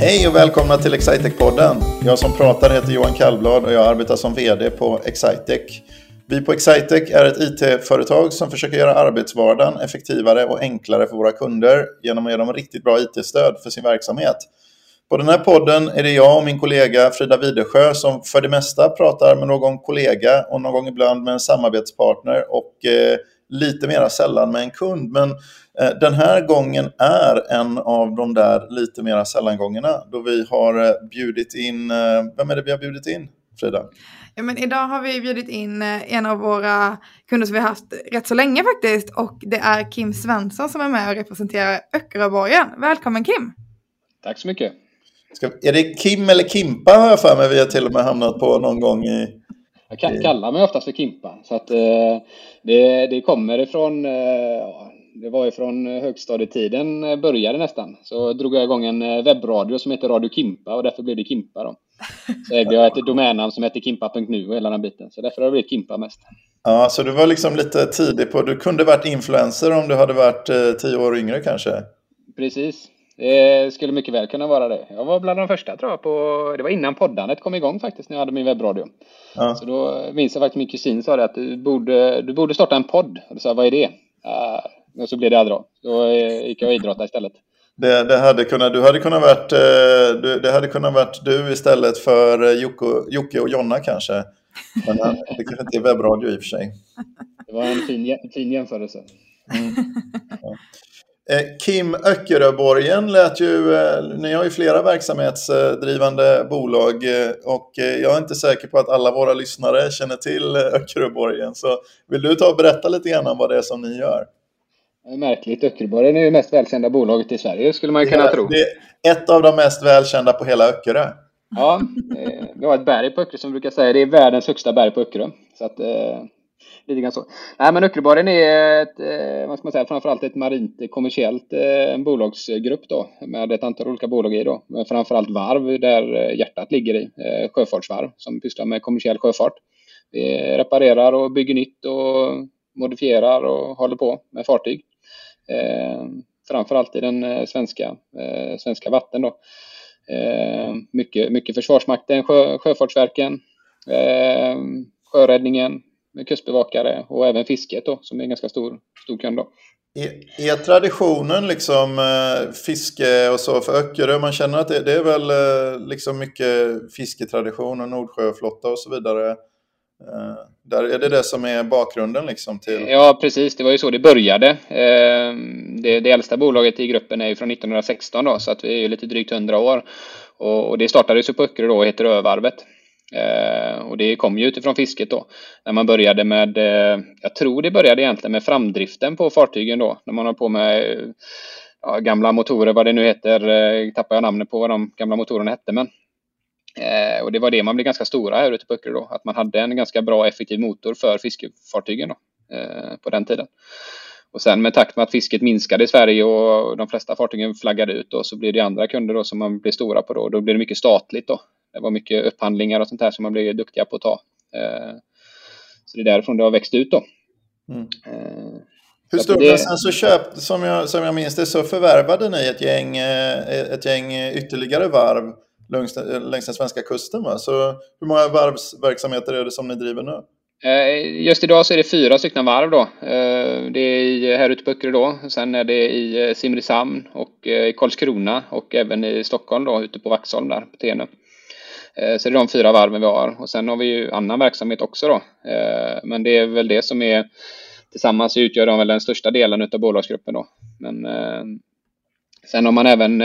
Hej och välkomna till Excitec-podden. Jag som pratar heter Johan Kallblad och jag arbetar som VD på Excitec. Vi på Excitec är ett IT-företag som försöker göra arbetsvardagen effektivare och enklare för våra kunder genom att ge dem riktigt bra IT-stöd för sin verksamhet. På den här podden är det jag och min kollega Frida Widersjö som för det mesta pratar med någon kollega och någon gång ibland med en samarbetspartner och eh, lite mera sällan med en kund. Men eh, den här gången är en av de där lite mera sällan-gångerna då vi har eh, bjudit in, eh, vem är det vi har bjudit in, Frida? Ja, men idag har vi bjudit in eh, en av våra kunder som vi har haft rätt så länge faktiskt och det är Kim Svensson som är med och representerar Öckeröborgen. Välkommen Kim! Tack så mycket! Ska, är det Kim eller Kimpa har jag för mig vi har till och med hamnat på någon gång i... Jag kan, kallar mig oftast för Kimpa. Så att, eh, det, det kommer ifrån, eh, det var ifrån högstadietiden eh, började nästan. Så drog jag igång en eh, webbradio som heter Radio Kimpa och därför blev det Kimpa då. Så ägde jag ett domännamn som heter kimpa.nu och hela den biten. Så därför har det blivit Kimpa mest. Ja, så du var liksom lite tidig på, du kunde varit influencer om du hade varit eh, tio år yngre kanske? Precis. Det skulle mycket väl kunna vara det. Jag var bland de första tror jag på, det var innan poddandet kom igång faktiskt när jag hade min webbradio. Ja. Så då minns jag faktiskt min kusin sa det att du borde, du borde starta en podd. Och då sa jag, vad är det? Uh, och så blev det aldrig Då gick jag och idrottade istället. Det, det, hade kunnat, du hade kunnat varit, du, det hade kunnat varit du istället för Jocke, Jocke och Jonna kanske. Men det kanske inte är webbradio i och för sig. Det var en fin, fin jämförelse. Mm. Ja. Kim Öckeröborgen lät ju, ni har ju flera verksamhetsdrivande bolag och jag är inte säker på att alla våra lyssnare känner till Öckeröborgen. Så vill du ta och berätta lite grann om vad det är som ni gör? Märkligt, Öckeröborgen är ju mest välkända bolaget i Sverige skulle man kunna det, tro. Det är ett av de mest välkända på hela Öckerö. Ja, vi har ett berg på Öckerö som brukar säga det är världens högsta berg på Öckerö. Så att, lite grann så. Nej, men Öckeröborgen är ett, eh, vad ska man säga, framförallt ett marint kommersiellt eh, bolagsgrupp då med ett antal olika bolag i då. Men framförallt varv där eh, hjärtat ligger i. Sjöfartsvarv som pysslar med kommersiell sjöfart. Vi reparerar och bygger nytt och modifierar och håller på med fartyg. Eh, framförallt i den svenska, eh, svenska vatten då. Eh, mycket, mycket Försvarsmakten, sjö, Sjöfartsverken, eh, Sjöräddningen, kustbevakare och även fisket då, som är en ganska stor, stor kund. Då. Är, är traditionen liksom eh, fiske och så för Öckerö, man känner att det, det är väl eh, liksom mycket fisketradition och Nordsjöflotta och så vidare. Eh, där är det det som är bakgrunden liksom till? Ja, precis. Det var ju så det började. Eh, det, det äldsta bolaget i gruppen är ju från 1916 då, så att vi är ju lite drygt 100 år. Och, och det startades ju på Öckerö då och heter Övarvet. Eh, och det kom ju utifrån fisket då. När man började med, eh, jag tror det började egentligen med framdriften på fartygen då. När man har på med eh, ja, gamla motorer, vad det nu heter, eh, tappar jag namnet på vad de gamla motorerna hette. Men, eh, och det var det man blev ganska stora här ute på Öckerö då. Att man hade en ganska bra effektiv motor för fiskefartygen då, eh, på den tiden. Och sen med takt med att fisket minskade i Sverige och de flesta fartygen flaggade ut då, så blir det andra kunder då som man blir stora på då. Då blir det mycket statligt då. Det var mycket upphandlingar och sånt här som man blev duktiga på att ta. Eh, så det är därifrån det har växt ut då. Mm. Eh, Hur stort det... sen så köpt, som jag, som jag minns det, så förvärvade ni ett gäng, eh, ett gäng ytterligare varv längs, längs den svenska kusten. Va? Så hur många varvsverksamheter är det som ni driver nu? Just idag så är det fyra stycken varv då. Det är här ute på Öckerö då. Sen är det i Simrishamn och i Karlskrona och även i Stockholm då ute på Vaxholm där på Tenö. Eh, så det är de fyra varven vi har. Och sen har vi ju annan verksamhet också då. Eh, men det är väl det som är Tillsammans utgör de väl den största delen av bolagsgruppen då. Men eh, Sen har man även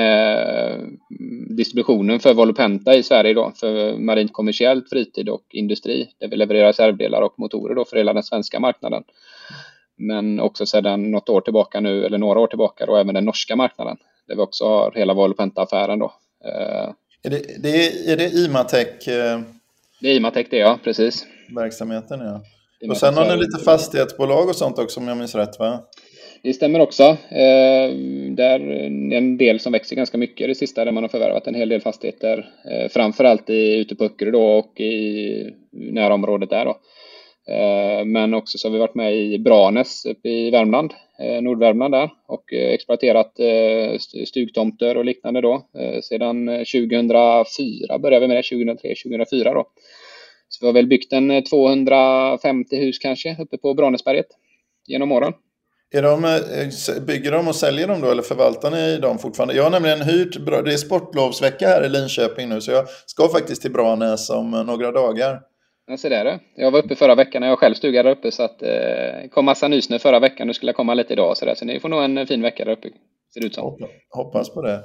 distributionen för Volopenta i Sverige då för marint kommersiellt, fritid och industri. Där vi levererar reservdelar och motorer då för hela den svenska marknaden. Men också sedan något år tillbaka nu, eller några år tillbaka, då även den norska marknaden. Där vi också har hela Volopenta-affären. då. Är det, det är, är det Imatec? Eh, det är Imatec det, ja. Precis. Verksamheten, ja. och sen har ni lite fastighetsbolag och sånt också om jag minns rätt, va? Det stämmer också. Eh, där är en del som växer ganska mycket det sista, där man har förvärvat en hel del fastigheter. Eh, framförallt i, ute på Öckerö då och i närområdet där då. Eh, men också så har vi varit med i Branäs uppe i Värmland, eh, Nordvärmland där och eh, exploaterat stugtomter och liknande då. Sedan 2004 började vi med det, 2003, 2004 då. Så vi har väl byggt en 250 hus kanske uppe på Branäsberget genom åren. Är de, bygger de och säljer de då eller förvaltar ni dem fortfarande? Jag har nämligen hyrt, det är sportlovsvecka här i Linköping nu så jag ska faktiskt till Branäs om några dagar. Ja, så där Jag var uppe förra veckan när jag själv stod där uppe så att eh, kom massa nysnö förra veckan. Nu skulle jag komma lite idag så där. Så ni får nog en fin vecka där uppe. Ser det ut som. Hoppas på det.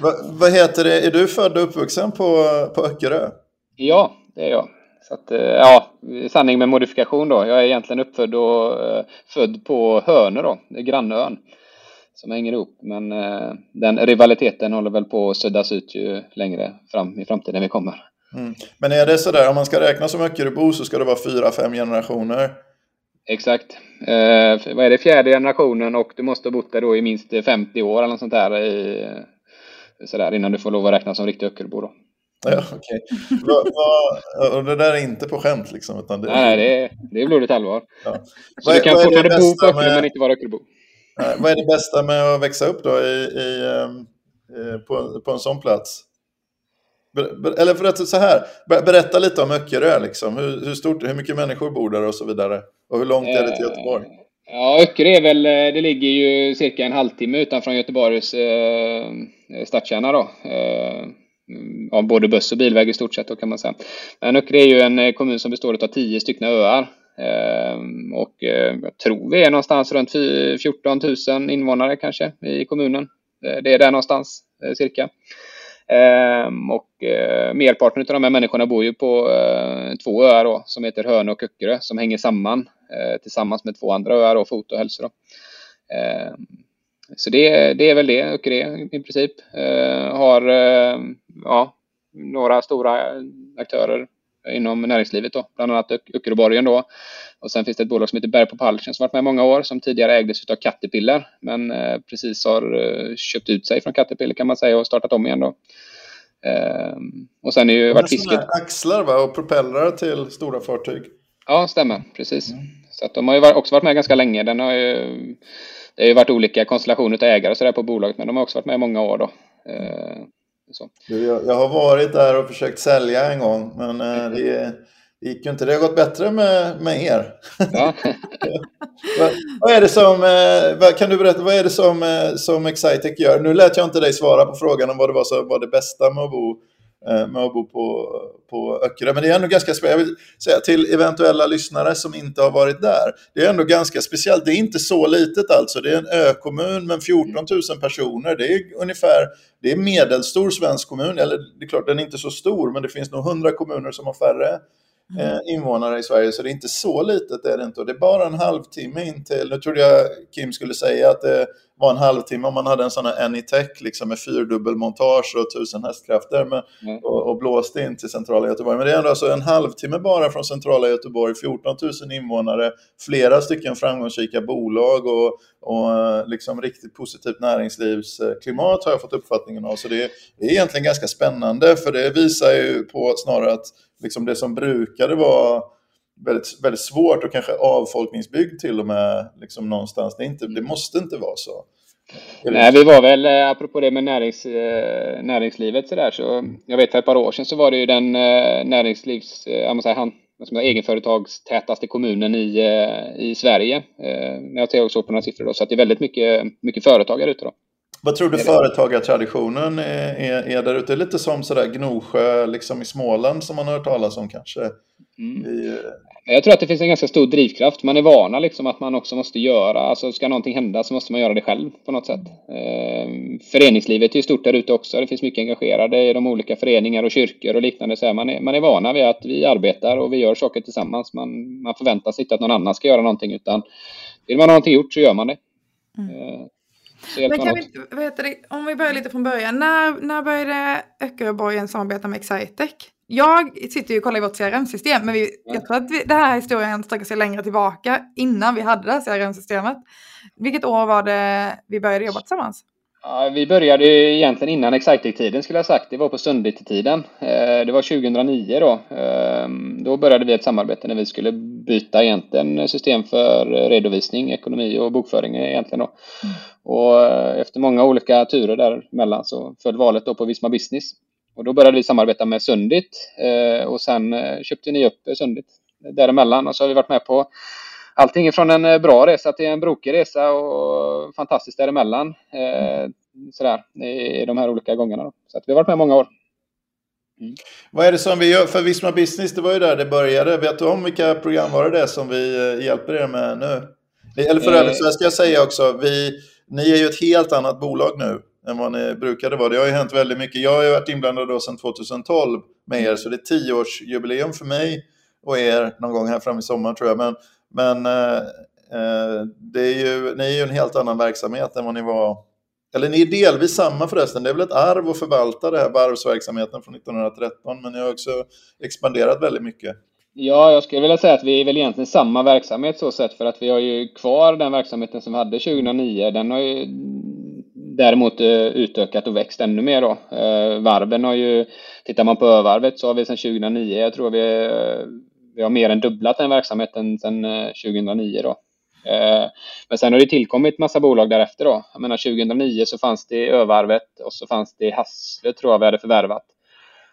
Va, vad heter det? Är du född och uppvuxen på, på Öckerö? Ja, det är jag. Så att, eh, ja, sanning med modifikation då. Jag är egentligen uppfödd och eh, född på Hönö då, grannön som hänger ihop. Men eh, den rivaliteten håller väl på att suddas ut ju längre fram i framtiden vi kommer. Mm. Men är det sådär, om man ska räkna som Öckeröbo så ska det vara fyra, fem generationer? Exakt. Eh, vad är det, fjärde generationen och du måste ha bott där då i minst 50 år eller något sånt där, i, sådär, innan du får lov att räkna som riktig Öckeröbo då. Ja, okej. Okay. och det där är inte på skämt liksom? Utan det... Nej, det är, det är blodigt allvar. Ja. Så vad, du kan fortfarande bo på Öckerö med... men inte vara Öckeröbo. Vad är det bästa med att växa upp då i, i, ehm, eh, på, på en sån plats? Eller för att så här, berätta lite om Öckerö, liksom. hur, hur, stort, hur mycket människor bor där och så vidare. Och hur långt är det till Göteborg? Eh, ja, Öckerö är väl, eh, det ligger ju cirka en halvtimme utanför Göteborgs eh, stadskärna då. Eh, av både buss och bilväg i stort sett då kan man säga. Men Öckerö är ju en eh, kommun som består av tio stycken öar. Eh, och jag tror vi är någonstans runt 14 000 invånare kanske i kommunen. Det är där någonstans cirka. Ehm, och eh, merparten av de här människorna bor ju på eh, två öar då, som heter Hönö och Öckerö som hänger samman eh, tillsammans med två andra öar, då, Foto och Hälsö. Då. Ehm, så det, det är väl det, Öckerö i princip. Eh, har eh, ja, några stora aktörer inom näringslivet då, bland annat Öckeröborgen då. Och sen finns det ett bolag som heter Berg på Palchen som varit med många år som tidigare ägdes av Caterpillar men eh, precis har eh, köpt ut sig från Caterpillar kan man säga och startat om igen då. Eh, och sen är ju varit fisket... Axlar va? och propellrar till stora fartyg? Ja, stämmer. Precis. Mm. Så att de har ju också varit med ganska länge. Den har ju, det har ju varit olika konstellationer av ägare så där på bolaget men de har också varit med i många år då. Så. Jag, jag har varit där och försökt sälja en gång men eh, det är det gick ju inte. Det har gått bättre med, med er. Ja. vad, vad, är det som, eh, vad, kan du berätta, vad är det som, eh, som Excitec gör? Nu lät jag inte dig svara på frågan om vad det var som var det bästa med att bo, eh, med att bo på, på Öckerö. Men det är ändå ganska speciellt. Jag vill säga till eventuella lyssnare som inte har varit där. Det är ändå ganska speciellt. Det är inte så litet alltså. Det är en ökommun med 14 000 personer. Det är ungefär, det är medelstor svensk kommun. Eller det är klart, den är inte så stor, men det finns nog 100 kommuner som har färre Mm. Eh, invånare i Sverige, så det är inte så litet. Är det, inte. Och det är bara en halvtimme in till, nu trodde jag Kim skulle säga att det var en halvtimme om man hade en sån här Anytech liksom med fyrdubbelmontage och tusen hästkrafter med, mm. och, och blåste in till centrala Göteborg. Men det är ändå alltså en halvtimme bara från centrala Göteborg, 14 000 invånare, flera stycken framgångsrika bolag och, och eh, liksom riktigt positivt näringslivsklimat har jag fått uppfattningen av. Så det är, det är egentligen ganska spännande för det visar ju på snarare att liksom det som brukade vara väldigt, väldigt svårt och kanske avfolkningsbygd till och med liksom någonstans. Det, inte, det måste inte vara så. Nej, vi var väl, eh, apropå det med närings, eh, näringslivet så där, så jag vet för ett par år sedan så var det ju den eh, näringslivs, jag måste säga, han, som är egenföretagstätaste kommunen i, i Sverige. När jag såg på några siffror då, så att det är väldigt mycket, mycket företagare ute då. Vad tror du företagartraditionen är, är, är där ute? Lite som sådär Gnosjö liksom i Småland som man har hört talas om kanske? Mm. I, jag tror att det finns en ganska stor drivkraft. Man är vana liksom att man också måste göra, alltså ska någonting hända så måste man göra det själv på något sätt. Eh, föreningslivet är ju stort där ute också. Det finns mycket engagerade i de olika föreningar och kyrkor och liknande. Så man, är, man är vana vid att vi arbetar och vi gör saker tillsammans. Man, man förväntar sig inte att någon annan ska göra någonting utan vill man ha någonting gjort så gör man det. Mm. Eh, men kan vi, vad heter det, om vi börjar lite från början. När, när började Öckeröborgen samarbeta med Excitec? Jag sitter ju och kollar i vårt CRM-system, men vi, jag tror att vi, den här historien sträcker sig längre tillbaka innan vi hade det här CRM-systemet. Vilket år var det vi började jobba tillsammans? Ja, vi började egentligen innan Excitec-tiden skulle jag sagt. Det var på Sundit-tiden. Eh, det var 2009 då. Ehm, då började vi ett samarbete när vi skulle byta egentligen system för redovisning, ekonomi och bokföring egentligen då. Mm. Och eh, efter många olika turer däremellan så föll valet då på Visma Business. Och då började vi samarbeta med Sundit eh, och sen köpte ni upp Sundit däremellan och så har vi varit med på allting från en eh, bra resa till en brokig resa och fantastiskt däremellan. Eh, sådär, i de här olika gångerna. Då. Så vi har varit med många år. Mm. Vad är det som vi gör för Visma Business? Det var ju där det började. Vet du om vilka program var det som vi eh, hjälper er med nu? Eller för övrigt så ska jag säga också, vi, ni är ju ett helt annat bolag nu än vad ni brukade vara. Det har ju hänt väldigt mycket. Jag har ju varit inblandad då sedan 2012 med er, så det är tioårsjubileum för mig och er någon gång här fram i sommar tror jag. Men men eh, eh, det är ju, ni är ju en helt annan verksamhet än vad ni var. Eller ni är delvis samma förresten. Det är väl ett arv att förvalta det här varvsverksamheten från 1913. Men ni har också expanderat väldigt mycket. Ja, jag skulle vilja säga att vi är väl egentligen samma verksamhet så sett för att vi har ju kvar den verksamheten som vi hade 2009. Den har ju däremot eh, utökat och växt ännu mer då. Eh, varven har ju, tittar man på övarvet så har vi sedan 2009, jag tror vi eh, vi har mer än dubblat den verksamheten sedan 2009 då. Men sen har det tillkommit massa bolag därefter då. Jag menar 2009 så fanns det Övarvet och så fanns det Hassle tror jag vi hade förvärvat.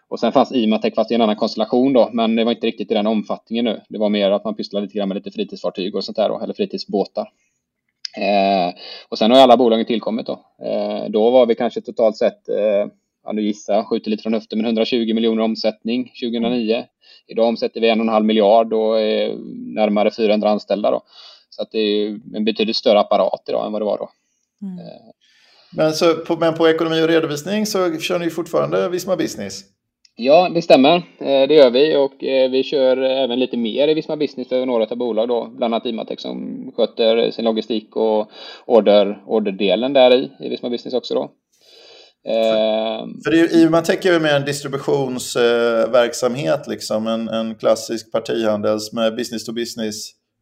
Och sen fanns Imatec fast i en annan konstellation då, men det var inte riktigt i den omfattningen nu. Det var mer att man pysslade lite grann med lite fritidsfartyg och sånt där då, eller fritidsbåtar. Eh, och sen har alla bolagen tillkommit då. Eh, då var vi kanske totalt sett, eh, ja nu gissar jag, skjuter lite från höften, men 120 miljoner omsättning 2009. Idag omsätter vi en och en halv miljard och är närmare 400 anställda. Då. Så att det är en betydligt större apparat idag än vad det var då. Mm. Eh. Men, så på, men på ekonomi och redovisning så kör ni fortfarande Visma Business? Ja, det stämmer. Eh, det gör vi och eh, vi kör även lite mer i Visma Business för några av bolag då, bland annat Imatec som sköter sin logistik och order, orderdelen där i, i Visma Business också då. För, För det är, ju mer en distributionsverksamhet, liksom, en, en klassisk partihandels med business to business.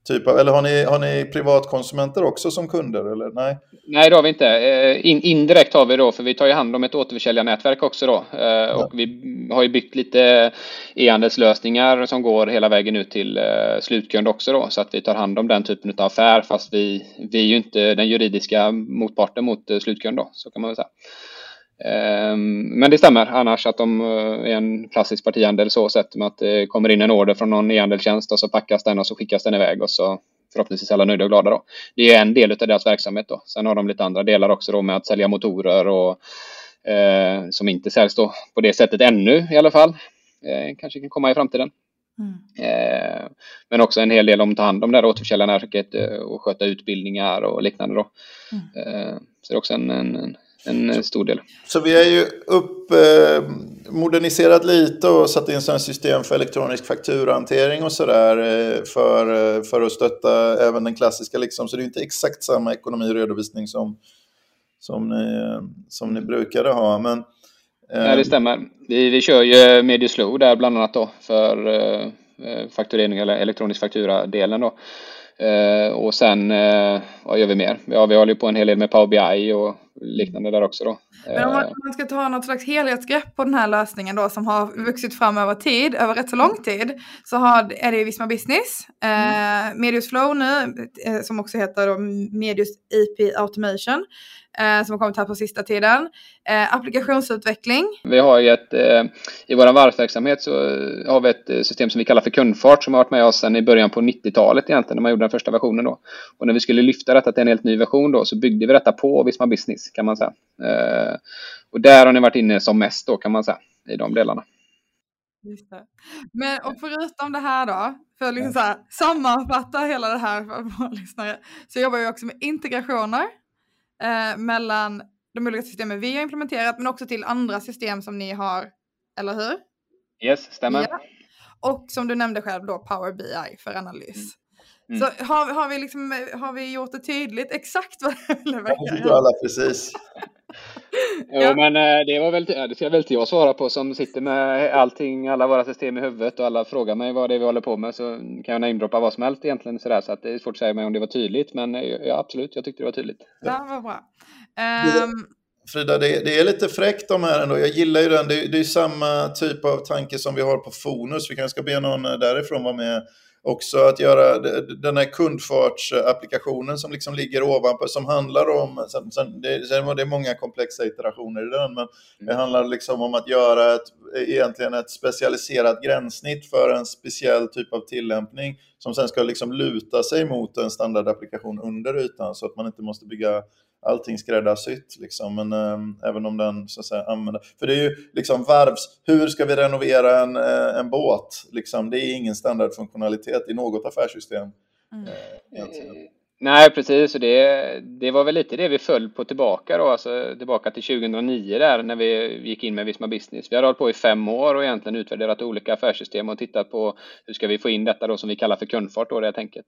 Typ av, eller har ni, har ni privatkonsumenter också som kunder? Eller? Nej, Nej det har vi inte. Eh, in, indirekt har vi då, för vi tar ju hand om ett återförsäljarnätverk också då. Eh, ja. Och vi har ju byggt lite e-handelslösningar som går hela vägen ut till eh, slutkund också då. Så att vi tar hand om den typen av affär fast vi, vi är ju inte den juridiska motparten mot slutkund då, så kan man väl säga. Ehm, men det stämmer annars att de är en klassisk partihandel så sett med att det kommer in en order från någon e-handelstjänst och så packas den och så skickas den iväg och så förhoppningsvis alla nöjda och glada då. Det är en del av deras verksamhet då. Sen har de lite andra delar också då med att sälja motorer och eh, som inte säljs då på det sättet ännu i alla fall. Eh, kanske kan komma i framtiden. Mm. Eh, men också en hel del om att ta hand om det här återförsäljarnätverket eh, och sköta utbildningar och liknande då. Mm. Eh, så det är också en, en en så, stor del. Så vi har ju upp, eh, moderniserat lite och satt in sådana system för elektronisk fakturahantering och sådär eh, för, eh, för att stötta även den klassiska. Liksom. Så det är inte exakt samma ekonomi och redovisning som, som, ni, som ni brukade ha. Men, eh, Nej, det stämmer. Vi, vi kör ju Mediuslow där bland annat då för eh, eh fakturering eller elektronisk faktura-delen då. Eh, och sen, eh, vad gör vi mer? Ja, vi håller på en hel del med Power BI och liknande där också då. Men om man, man ska ta något slags helhetsgrepp på den här lösningen då som har vuxit fram över tid, över rätt så lång tid, så har, är det Visma Business, eh, Medius Flow nu, eh, som också heter då Medius EP Automation, eh, som har kommit här på sista tiden. Eh, applikationsutveckling. Vi har ju ett, eh, i vår varvsverksamhet så har vi ett eh, system som vi kallar för kundfart som har varit med oss sedan i början på 90-talet egentligen, när man gjorde den första versionen då. Och när vi skulle lyfta detta till en helt ny version då så byggde vi detta på Visma Business kan man säga. Eh, och där har ni varit inne som mest då kan man säga, i de delarna. Just det. Men och förutom det här då, för att liksom så här, sammanfatta hela det här för våra lyssnare, så jobbar vi också med integrationer eh, mellan de olika systemen vi har implementerat, men också till andra system som ni har, eller hur? Yes, stämmer. Ja. Och som du nämnde själv då, Power BI för analys. Mm. Så har, har, vi liksom, har vi gjort det tydligt exakt vad det? Ja, alla precis. jo, ja. men eh, det var väl, det ska väl inte jag svara på som sitter med allting, alla våra system i huvudet och alla frågar mig vad det är vi håller på med så kan jag namedroppa vad som helst egentligen sådär så att det är svårt att säga mig om det var tydligt men eh, ja, absolut, jag tyckte det var tydligt. Ja, vad bra. Um, Frida, det, det, är lite fräckt de här ändå. Jag gillar ju den. Det, det är samma typ av tanke som vi har på Fonus. Vi kanske ska be någon därifrån vara med också att göra den här kundfartsapplikationen som liksom ligger ovanpå, som handlar om, sen, sen, det, sen det är många komplexa iterationer i den, men det mm. handlar liksom om att göra ett, egentligen ett specialiserat gränssnitt för en speciell typ av tillämpning som sen ska liksom luta sig mot en standardapplikation under ytan så att man inte måste bygga allting skräddarsytt. Liksom. Men äh, även om den så att säga använder... För det är ju liksom varvs... Hur ska vi renovera en, äh, en båt? Liksom, det är ingen standardfunktionalitet i något affärssystem. Mm. Äh, Nej, precis. Och det, det var väl lite det vi föll på tillbaka då, alltså tillbaka till 2009 där när vi gick in med Visma Business. Vi har hållit på i fem år och egentligen utvärderat olika affärssystem och tittat på hur ska vi få in detta då som vi kallar för kundfart då det tänket.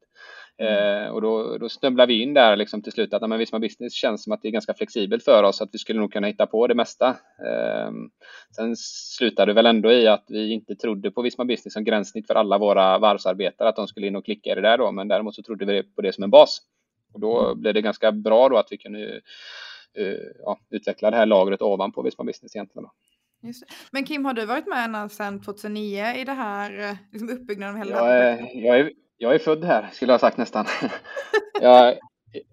Mm. Eh, och då, då snubblade vi in där liksom till slut att men Visma Business känns som att det är ganska flexibelt för oss att vi skulle nog kunna hitta på det mesta. Eh, sen slutade det väl ändå i att vi inte trodde på Visma Business som gränssnitt för alla våra varvsarbetare att de skulle in och klicka i det där då men däremot så trodde vi på det som en bas. Och då mm. blev det ganska bra då att vi kunde uh, ja, utveckla det här lagret ovanpå Visma Business egentligen. Då. Men Kim, har du varit med sedan 2009 i det här liksom uppbyggnaden av hela jag är, jag, är, jag är född här, skulle jag ha sagt nästan. jag,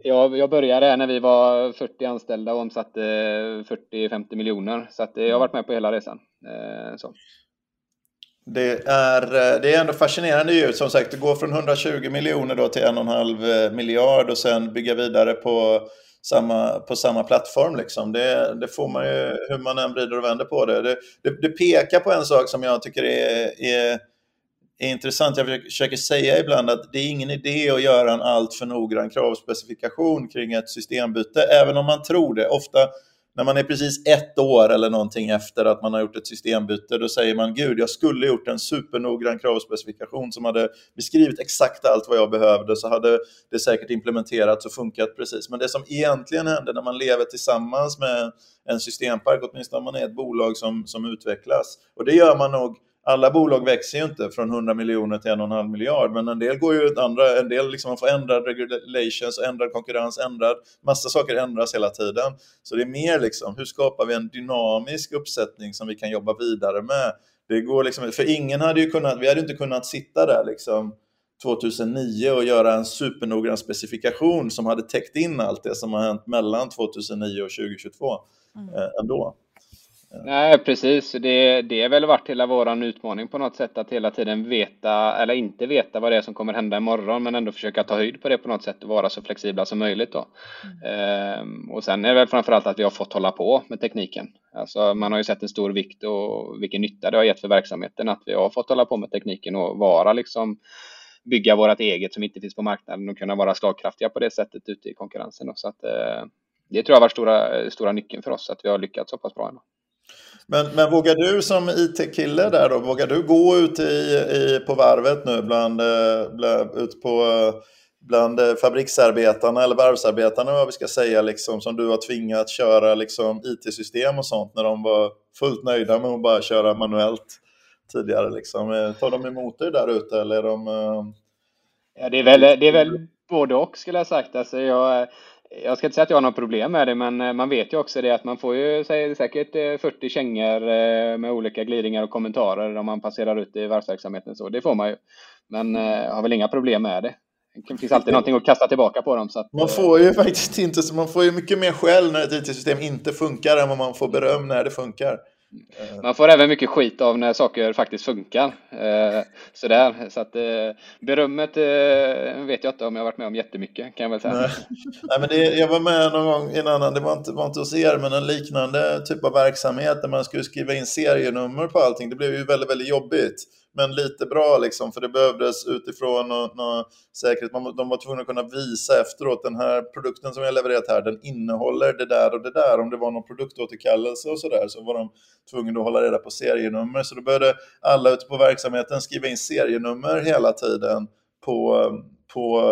jag, jag började när vi var 40 anställda och omsatte 40-50 miljoner. Så att jag har varit med på hela resan. Eh, så. Det är, eh, det är ändå fascinerande ju, som sagt, det går från 120 miljoner då till en och en halv eh, miljard och sen bygga vidare på samma, på samma plattform. Liksom. Det, det får man ju, hur man än vrider och vänder på det. Det, det. det, pekar på en sak som jag tycker är, är, är intressant. Jag försöker säga ibland att det är ingen idé att göra en alltför noggrann kravspecifikation kring ett systembyte, även om man tror det. Ofta när man är precis ett år eller någonting efter att man har gjort ett systembyte, då säger man gud, jag skulle gjort en supernoggrann kravspecifikation som hade beskrivit exakt allt vad jag behövde, så hade det säkert implementerats och funkat precis. Men det som egentligen händer när man lever tillsammans med en systempark, åtminstone om man är ett bolag som, som utvecklas, och det gör man nog alla bolag växer ju inte från 100 miljoner till 1,5 miljard, men en del går ju andra, en del liksom man får ändrad regulations, ändrad konkurrens, ändrad, massa saker ändras hela tiden. Så det är mer liksom, hur skapar vi en dynamisk uppsättning som vi kan jobba vidare med? Det går liksom, för ingen hade ju kunnat, vi hade inte kunnat sitta där liksom 2009 och göra en supernoggrann specifikation som hade täckt in allt det som har hänt mellan 2009 och 2022 mm. eh, ändå. Nej, precis. Det, det är väl varit hela våran utmaning på något sätt att hela tiden veta eller inte veta vad det är som kommer hända imorgon men ändå försöka ta höjd på det på något sätt och vara så flexibla som möjligt då. Mm. Ehm, och sen är det väl framförallt att vi har fått hålla på med tekniken. Alltså man har ju sett en stor vikt och vilken nytta det har gett för verksamheten att vi har fått hålla på med tekniken och vara liksom bygga vårt eget som inte finns på marknaden och kunna vara slagkraftiga på det sättet ute i konkurrensen. Då. Så att, eh, det tror jag har varit stora, stora nyckeln för oss att vi har lyckats så pass bra. Ändå. Men, men vågar du som IT-kille där då, vågar du gå ut i, i, på varvet nu bland, eh, bland, ut på, eh, bland eh, fabriksarbetarna eller varvsarbetarna vad vi ska säga, liksom, som du har tvingat köra liksom, IT-system och sånt när de var fullt nöjda med att bara köra manuellt tidigare? Liksom. Tar de emot dig där ute eller är de... Ja, det är väl, det är väl både och skulle jag sagt. Alltså, jag, jag ska inte säga att jag har något problem med det, men eh, man vet ju också det att man får ju säkert 40 eh, kängor eh, med olika glidningar och kommentarer om man passerar ut i varvsverksamheten. Så det får man ju. Men jag har väl inga problem med det. Det finns alltid någonting att kasta tillbaka på dem. Så att, man får ju faktiskt inte, man får ju mycket mer skäll när ett IT-system inte funkar än vad man får beröm när det funkar. Man får även mycket skit av när saker faktiskt funkar. Eh, sådär. Så att eh, berömmet eh, vet jag inte om jag varit med om jättemycket kan jag väl säga. Nej, Nej men det, jag var med någon gång i en annan, det var inte, var inte hos er, men en liknande typ av verksamhet där man skulle skriva in serienummer på allting. Det blev ju väldigt, väldigt jobbigt men lite bra liksom, för det behövdes utifrån någon, någon säkerhet. de var tvungna att kunna visa efteråt, den här produkten som jag levererat här, den innehåller det där och det där. Om det var någon produktåterkallelse och sådär så var de tvungna att hålla reda på serienummer. Så då började alla ute på verksamheten skriva in serienummer hela tiden på, på,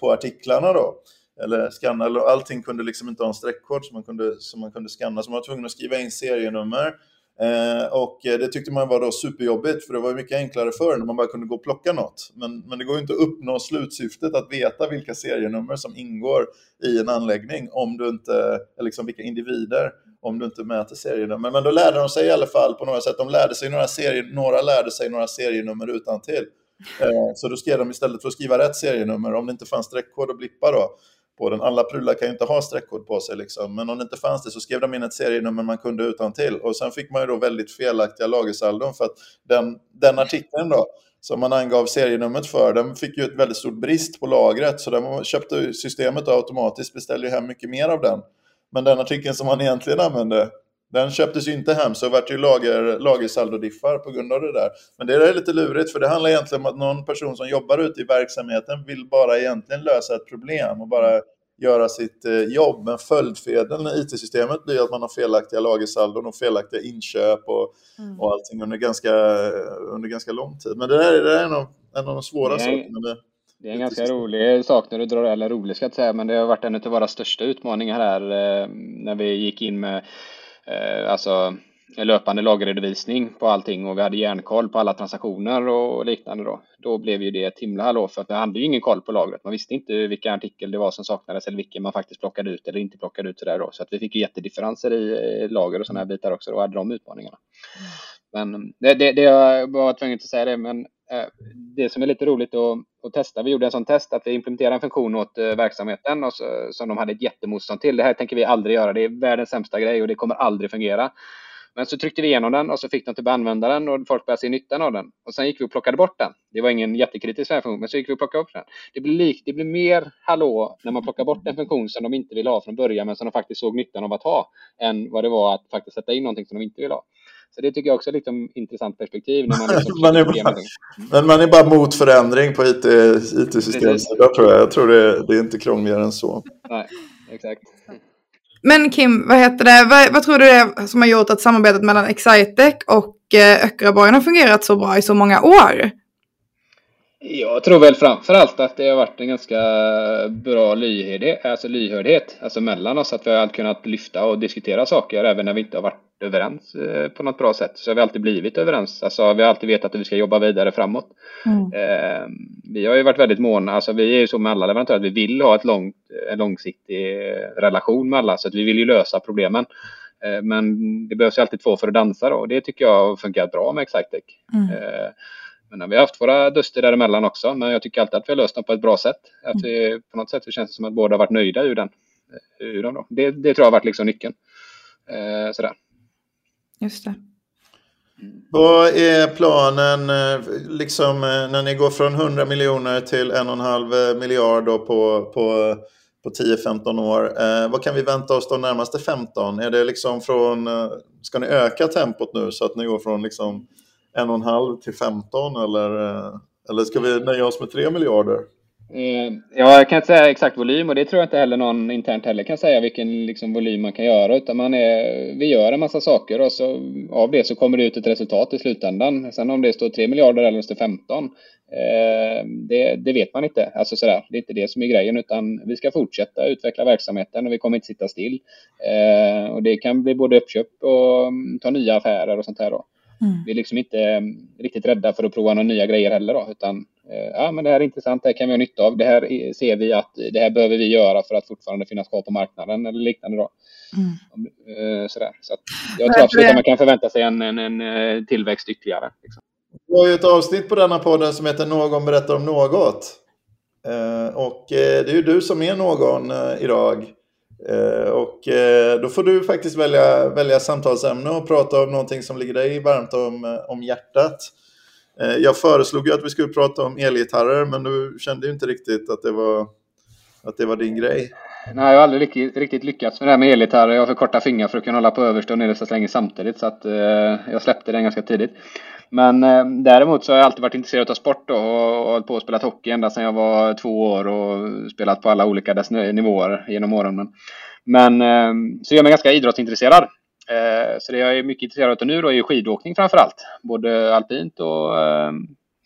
på artiklarna då eller skanna, allting kunde liksom inte ha en streckkod som man kunde, som man kunde skanna, så man var tvungen att skriva in serienummer Eh, och det tyckte man var då superjobbigt för det var mycket enklare förr när man bara kunde gå och plocka något. Men, men det går ju inte att uppnå slutsyftet att veta vilka serienummer som ingår i en anläggning om du inte, liksom vilka individer, om du inte mäter serienummer. Men då lärde de sig i alla fall på några sätt. De lärde sig några serier, några lärde sig några serienummer utan till. Eh, så då skrev de istället för att skriva rätt serienummer, om det inte fanns streckkod och blippa då, på den. Alla prylar kan ju inte ha streckkod på sig, liksom. men om det inte fanns det så skrev de in ett serienummer man kunde utan till. Och sen fick man ju då väldigt felaktiga lagersaldon för att den, den artikeln då, som man angav serienumret för, den fick ju ett väldigt stort brist på lagret, så den köpte systemet automatiskt, beställde ju hem mycket mer av den. Men den artikeln som man egentligen använde, den köptes ju inte hem, så det vart ju lager, lagersaldodiffar på grund av det där. Men det är lite lurigt, för det handlar egentligen om att någon person som jobbar ute i verksamheten vill bara egentligen lösa ett problem och bara göra sitt eh, jobb. Men följdfedeln i IT-systemet blir att man har felaktiga lagersaldon och felaktiga inköp och, mm. och allting under ganska, under ganska lång tid. Men det där, det där är nog en av de svåra sakerna med det är en ganska rolig sak när du drar, eller rolig ska jag säga, men det har varit en av våra största utmaningar här eh, när vi gick in med eh, alltså löpande lagerredovisning på allting och vi hade järnkoll på alla transaktioner och liknande då. Då blev ju det ett himla hallå för att vi hade ju ingen koll på lagret. Man visste inte vilka artikel det var som saknades eller vilken man faktiskt plockade ut eller inte plockade ut sådär då. Så att vi fick ju jättedifferenser i eh, lager och sådana här bitar också och hade de utmaningarna. Men det, det, det jag var tvungen att säga det, men eh, det som är lite roligt att, och testade. vi gjorde en sån test att vi implementerade en funktion åt eh, verksamheten och så, som de hade ett jättemotstånd till. Det här tänker vi aldrig göra, det är världens sämsta grej och det kommer aldrig fungera. Men så tryckte vi igenom den och så fick de till använda den och folk började se nyttan av den. Och sen gick vi och plockade bort den. Det var ingen jättekritisk funktion, men så gick vi och plockade bort den. Det blir, lik, det blir mer hallå när man plockar bort en funktion som de inte vill ha från början, men som de faktiskt såg nyttan av att ha, än vad det var att faktiskt sätta in någonting som de inte vill ha. Så det tycker jag också är ett liksom intressant perspektiv. När man, liksom man är bara, men man är bara mot förändring på IT-systemsidan IT tror jag. Jag tror det, det är inte krångligare än så. Nej, exakt. Men Kim, vad heter det? Vad, vad, tror du det är som har gjort att samarbetet mellan Excitec och eh, Öckeröborgen har fungerat så bra i så många år? Jag tror väl framför allt att det har varit en ganska bra lyhördhet, alltså lyhördhet alltså mellan oss. Att vi har alltid kunnat lyfta och diskutera saker även när vi inte har varit överens eh, på något bra sätt. Så har vi alltid blivit överens. Alltså vi har alltid vetat att vi ska jobba vidare framåt. Mm. Eh, vi har ju varit väldigt måna, alltså vi är ju så med alla leverantörer att vi vill ha ett långt, en långsiktig relation med alla. Så att vi vill ju lösa problemen. Eh, men det behövs ju alltid två för att dansa då. Och det tycker jag har fungerat bra med Excitec. Mm. Eh, men vi har haft våra duster däremellan också, men jag tycker alltid att vi har löst dem på ett bra sätt. Att vi, på något sätt så känns det som att båda har varit nöjda ur den. Ur den då. Det, det tror jag har varit liksom nyckeln. Eh, sådär. Just det. Vad är planen liksom, när ni går från 100 miljoner till en och en halv miljard på, på, på 10-15 år? Eh, vad kan vi vänta oss de närmaste 15? Är det liksom från, ska ni öka tempot nu så att ni går från liksom en och en halv till 15 eller, eller ska vi nöja oss med 3 miljarder? Eh, ja, jag kan inte säga exakt volym och det tror jag inte heller någon internt heller kan säga vilken liksom, volym man kan göra utan man är, vi gör en massa saker och så av det så kommer det ut ett resultat i slutändan. Sen om det står 3 miljarder eller om det står 15 eh, det, det, vet man inte. Alltså sådär, det är inte det som är grejen utan vi ska fortsätta utveckla verksamheten och vi kommer inte sitta still. Eh, och det kan bli både uppköp och mm, ta nya affärer och sånt här då. Mm. Vi är liksom inte mm, riktigt rädda för att prova några nya grejer heller då, utan eh, ja, men det här är intressant, det här kan vi ha nytta av. Det här ser vi att det här behöver vi göra för att fortfarande finnas kvar på marknaden eller liknande då. Mm. Eh, sådär. Så jag tror absolut att man kan förvänta sig en, en, en eh, tillväxt ytterligare. Liksom. Vi har ju ett avsnitt på denna podden som heter Någon berättar om något. Och det är ju du som är någon idag. Eh, och eh, då får du faktiskt välja, välja samtalsämne och prata om någonting som ligger dig varmt om, eh, om hjärtat. Jag föreslog ju att vi skulle prata om elgitarrer, men du kände ju inte riktigt att det var, att det var din grej. Nej, jag har aldrig riktigt, riktigt lyckats med det här med elgitarrer. Jag har för korta fingrar för att kunna hålla på översta och nedersta strängen samtidigt, så att eh, jag släppte den ganska tidigt. Men eh, däremot så har jag alltid varit intresserad av sport då, och, och hållit på att spela hockey ända sedan jag var två år och spelat på alla olika dess nivåer genom åren. Men, men eh, så jag är mig ganska idrottsintresserad. Eh, så det jag är mycket intresserad av nu då är skidåkning framför allt. Både alpint och, eh,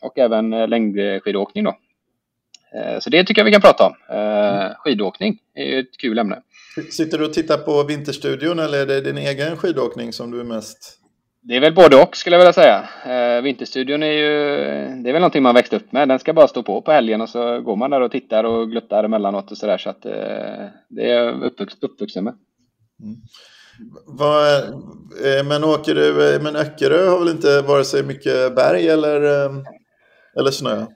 och även längdskidåkning då. Eh, så det tycker jag vi kan prata om. Eh, skidåkning är ju ett kul ämne. Sitter du och tittar på Vinterstudion eller är det din egen skidåkning som du är mest det är väl både och skulle jag vilja säga. Eh, vinterstudion är ju, det är väl någonting man växt upp med. Den ska bara stå på på helgen och så går man där och tittar och gluttar emellanåt och sådär. Så att eh, det är jag uppvux, uppvuxen med. Mm. Vad, eh, men åker du, eh, men Öckerö har väl inte vare sig mycket berg eller, eh, eller snö?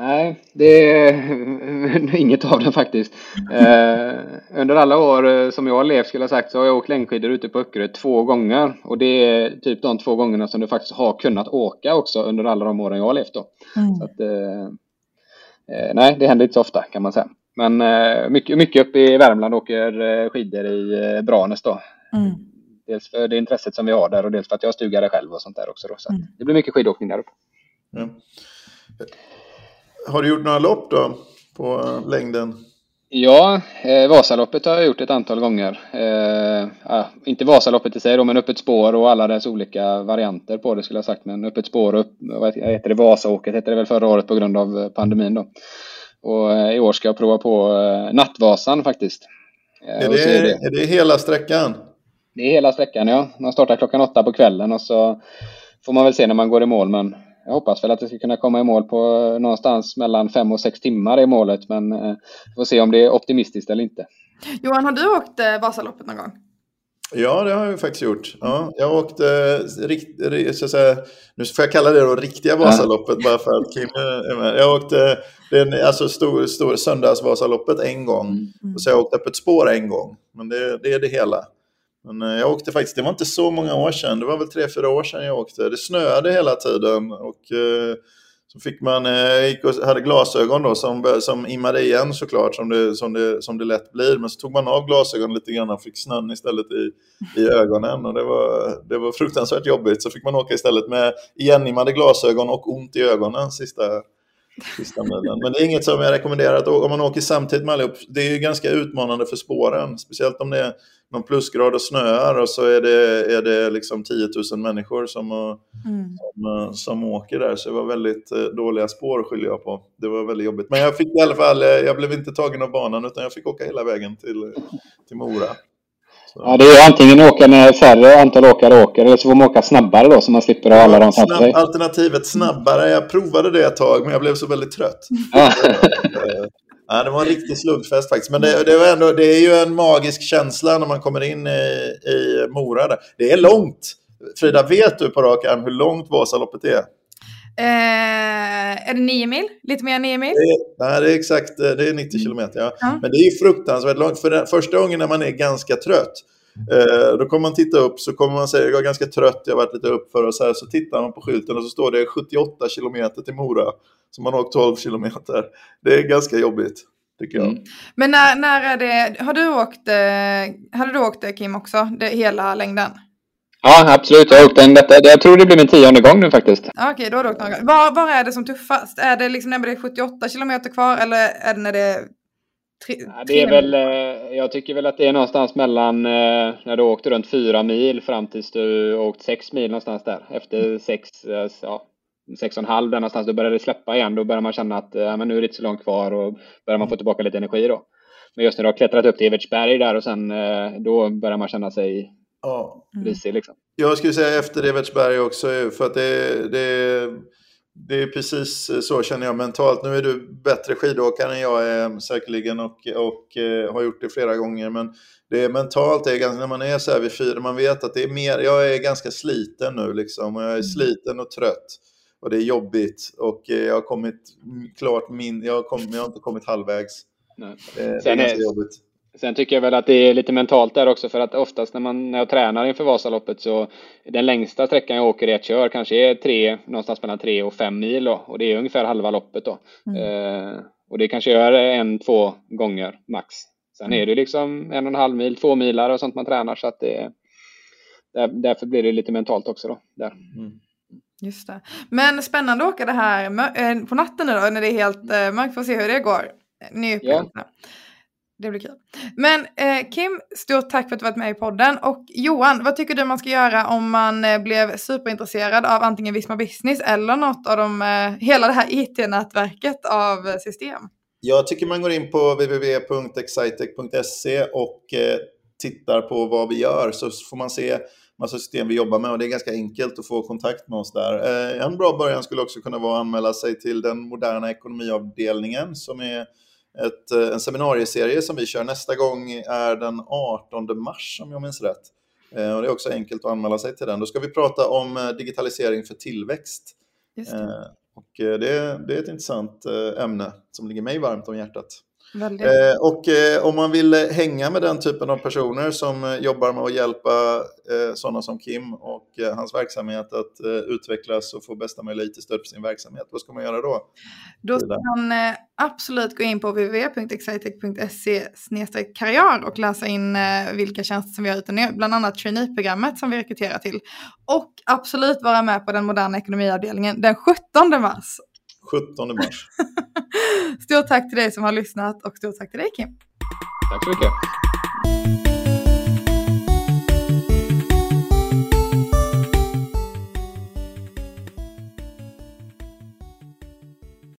Nej, det är inget av det faktiskt. Eh, under alla år som jag har levt skulle jag sagt så har jag åkt längdskidor ute på Öckerö två gånger. Och det är typ de två gångerna som du faktiskt har kunnat åka också under alla de åren jag har levt då. Mm. Så att, eh, nej, det händer inte så ofta kan man säga. Men eh, mycket, mycket uppe i Värmland åker eh, skidor i eh, Branäs då. Mm. Dels för det intresset som vi har där och dels för att jag har stuga där själv och sånt där också. Då, så mm. Det blir mycket skidåkning där uppe. Har du gjort några lopp då på längden? Ja, eh, Vasaloppet har jag gjort ett antal gånger. Eh, ah, inte Vasaloppet i sig då, men Öppet spår och alla dess olika varianter på det skulle jag sagt. Men Öppet spår och vad heter det, Vasaåket hette det väl förra året på grund av pandemin då. Och eh, i år ska jag prova på eh, Nattvasan faktiskt. Eh, är det, är det, är det hela sträckan? Det är hela sträckan ja. Man startar klockan åtta på kvällen och så får man väl se när man går i mål. Men jag hoppas väl att det ska kunna komma i mål på någonstans mellan fem och sex timmar i målet. Men eh, får se om det är optimistiskt eller inte. Johan, har du åkt eh, Vasaloppet någon gång? Ja, det har jag faktiskt gjort. Ja, jag åkte, rikt, så att säga, nu får jag kalla det då riktiga Vasaloppet ja. bara för att Kim är med. Jag åkte den, alltså stor, stor, söndagsvasaloppet en gång mm. och så har jag åkt upp ett spår en gång. Men det, det är det hela. Men eh, jag åkte faktiskt, det var inte så många år sedan, det var väl tre, fyra år sedan jag åkte. Det snöade hela tiden och eh, så fick man, jag gick och hade glasögon då som, som immade igen såklart som det, som, det, som det lätt blir. Men så tog man av glasögonen lite grann och fick snön istället i, i ögonen. Och det var, det var fruktansvärt jobbigt. Så fick man åka istället med igenimmade glasögon och ont i ögonen sista, sista milen. Men det är inget som jag rekommenderar att om man åker samtidigt med allihop. Det är ju ganska utmanande för spåren. Speciellt om det är någon plusgrad och snöar och så är det, är det liksom 10 000 människor som, mm. som, som åker där. Så det var väldigt eh, dåliga spår skyller jag på. Det var väldigt jobbigt. Men jag fick i alla fall, eh, jag blev inte tagen av banan utan jag fick åka hela vägen till, till Mora. Så. Ja, det är antingen åka med färre antal åkare åker eller så får man åka snabbare då så man slipper ha alla dem framför sig. Alternativet snabbare, jag provade det ett tag men jag blev så väldigt trött. Ja, det var en riktig slugfest faktiskt. Men det, det, var ändå, det är ju en magisk känsla när man kommer in i, i Mora. Där. Det är långt. Frida, vet du på rak arm hur långt Vasaloppet är? Eh, är det nio mil? Lite mer än nio mil? Det, nej, det är exakt det är 90 kilometer. Ja. Mm. Men det är fruktansvärt långt. För den, första gången när man är ganska trött, eh, då kommer man titta upp så kommer man säga jag är ganska trött, jag har varit lite uppför och så här. Så tittar man på skylten och så står det 78 kilometer till Mora. Så man har åkt 12 kilometer. Det är ganska jobbigt. Tycker jag. Mm. Men när, när är det, har du åkt, eh, hade du åkt det Kim också, det, hela längden? Ja, absolut. Jag har åkt den. Detta, jag tror det blir min tionde gång nu faktiskt. Okej, okay, då har du åkt några gånger. Var, var är det som tuffast? Är det liksom när det är 78 kilometer kvar eller är det när det är tre, ja, det är väl, eh, Jag tycker väl att det är någonstans mellan eh, när du åkte runt fyra mil fram tills du åkt sex mil någonstans där. Efter sex, ja, sex och en halv där någonstans, då börjar det släppa igen. Då börjar man känna att ja, men nu är det inte så långt kvar och börjar man få tillbaka lite energi då. Men just när du har klättrat upp till Evertsberg där och sen då börjar man känna sig ja. risig liksom. Jag skulle säga efter Evertsberg också för att det, det, det är precis så känner jag mentalt. Nu är du bättre skidåkare än jag är säkerligen och, och eh, har gjort det flera gånger. Men det är mentalt, det är ganska, när man är så här vid fyra, man vet att det är mer, jag är ganska sliten nu liksom. Och jag är mm. sliten och trött och det är jobbigt och eh, jag har kommit klart min, jag har, kommit, jag har inte kommit halvvägs. Nej. Det, det är jobbigt. Sen tycker jag väl att det är lite mentalt där också för att oftast när, man, när jag tränar inför Vasaloppet så den längsta sträckan jag åker i ett kör kanske är tre, någonstans mellan tre och fem mil då och det är ungefär halva loppet då. Mm. Eh, och det kanske gör en, två gånger max. Sen mm. är det liksom en och en halv mil, två milar och sånt man tränar så att det där, därför blir det lite mentalt också då. Där. Mm. Just det. Men spännande att åka det här eh, på natten nu då, när det är helt eh, mörkt. Får se hur det går. Ny ja. Det blir kul. Men eh, Kim, stort tack för att du varit med i podden. Och Johan, vad tycker du man ska göra om man eh, blev superintresserad av antingen Visma Business eller något av de, eh, hela det här IT-nätverket av system? Jag tycker man går in på www.excitec.se och eh, tittar på vad vi gör så får man se massa system vi jobbar med och det är ganska enkelt att få kontakt med oss där. Eh, en bra början skulle också kunna vara att anmäla sig till den moderna ekonomiavdelningen som är ett, en seminarieserie som vi kör nästa gång är den 18 mars om jag minns rätt. Och det är också enkelt att anmäla sig till den. Då ska vi prata om digitalisering för tillväxt. Det. Och det, det är ett intressant ämne som ligger mig varmt om hjärtat. Eh, och eh, om man vill hänga med den typen av personer som eh, jobbar med att hjälpa eh, sådana som Kim och eh, hans verksamhet att eh, utvecklas och få bästa möjliga IT-stöd för sin verksamhet, vad ska man göra då? Då ska man absolut gå in på www.excitec.se karriär och läsa in vilka tjänster som vi har ute nu, bland annat traineeprogrammet som vi rekryterar till. Och absolut vara med på den moderna ekonomiavdelningen den 17 mars 17 mars. stort tack till dig som har lyssnat och stort tack till dig Kim. Tack så mycket.